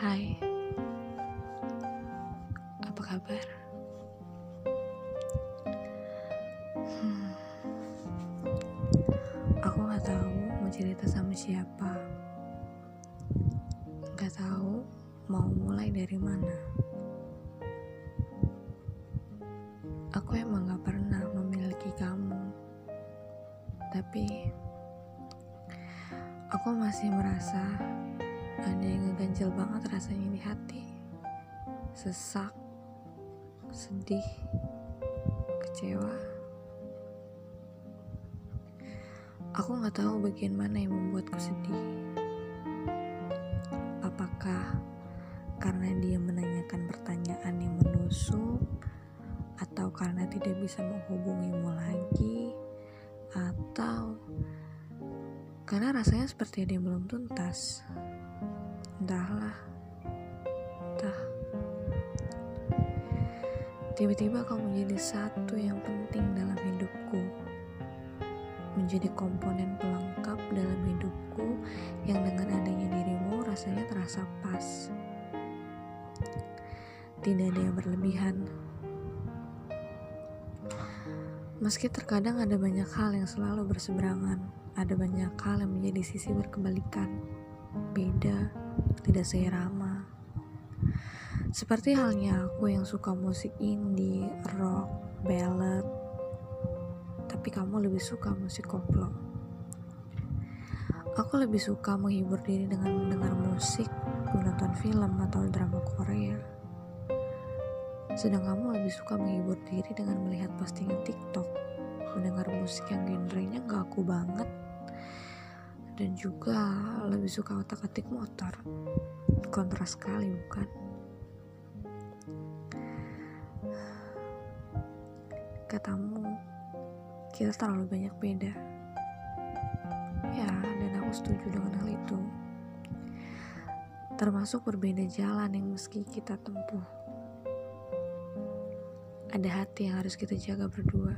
Hai, apa kabar? Hmm. Aku gak tahu mau cerita sama siapa. Gak tahu mau mulai dari mana. Aku emang gak pernah memiliki kamu, tapi aku masih merasa ada yang ngeganjel banget rasanya di hati. Sesak, sedih, kecewa. Aku nggak tahu bagian mana yang membuatku sedih. Apakah karena dia menanyakan pertanyaan yang menusuk, atau karena tidak bisa menghubungimu lagi, atau karena rasanya seperti ada yang belum tuntas. Entahlah, entah. Tiba-tiba kau menjadi satu yang penting dalam hidupku menjadi komponen pelengkap dalam hidupku yang dengan adanya dirimu rasanya terasa pas. Tidak ada yang berlebihan. Meski terkadang ada banyak hal yang selalu berseberangan, ada banyak hal yang menjadi sisi berkebalikan, beda, tidak seirama. Seperti halnya aku yang suka musik indie, rock, ballad, tapi kamu lebih suka musik koplo. Aku lebih suka menghibur diri dengan mendengar musik, menonton film atau drama Korea. Sedang kamu lebih suka menghibur diri dengan melihat postingan TikTok, mendengar musik yang genrenya gak aku banget, dan juga lebih suka otak-atik motor. Kontras sekali bukan? Katamu, kita terlalu banyak beda. Ya, dan aku setuju dengan hal itu. Termasuk berbeda jalan yang meski kita tempuh. Ada hati yang harus kita jaga berdua.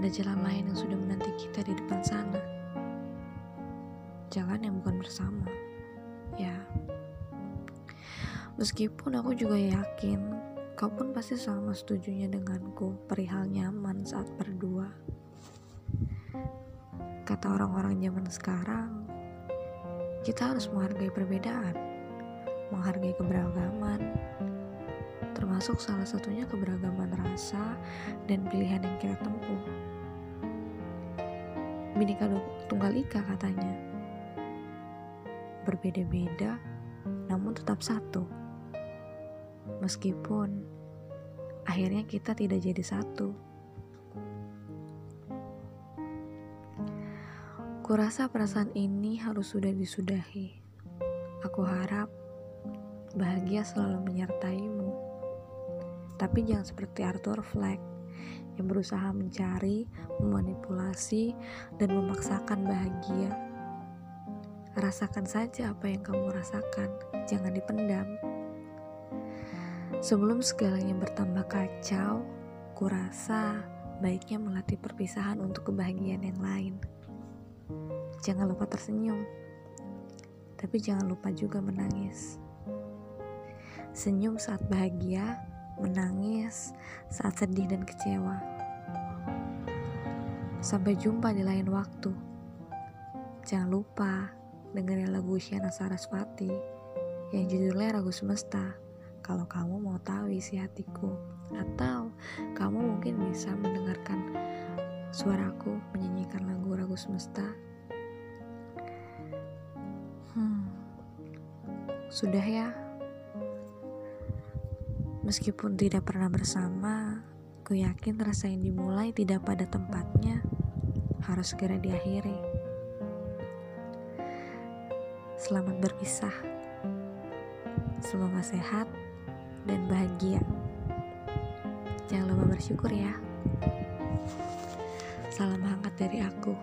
Ada jalan lain yang sudah menanti kita di depan sana. Jalan yang bukan bersama. Ya. Meskipun aku juga yakin Kau pun pasti sama setujunya denganku perihal nyaman saat berdua. Kata orang-orang zaman sekarang, kita harus menghargai perbedaan, menghargai keberagaman, termasuk salah satunya keberagaman rasa dan pilihan yang kita tempuh. Binika tunggal ika katanya. Berbeda-beda, namun tetap satu meskipun akhirnya kita tidak jadi satu. Kurasa perasaan ini harus sudah disudahi. Aku harap bahagia selalu menyertaimu. Tapi jangan seperti Arthur Fleck yang berusaha mencari, memanipulasi, dan memaksakan bahagia. Rasakan saja apa yang kamu rasakan, jangan dipendam. Sebelum segalanya bertambah kacau, kurasa baiknya melatih perpisahan untuk kebahagiaan yang lain. Jangan lupa tersenyum, tapi jangan lupa juga menangis. Senyum saat bahagia, menangis saat sedih dan kecewa. Sampai jumpa di lain waktu. Jangan lupa dengerin lagu Isyana Sarasvati yang judulnya Ragu Semesta kalau kamu mau tahu isi hatiku atau kamu mungkin bisa mendengarkan suaraku menyanyikan lagu ragu semesta hmm, sudah ya meskipun tidak pernah bersama aku yakin rasa yang dimulai tidak pada tempatnya harus segera diakhiri selamat berpisah semoga sehat dan bahagia. Jangan lupa bersyukur ya. Salam hangat dari aku.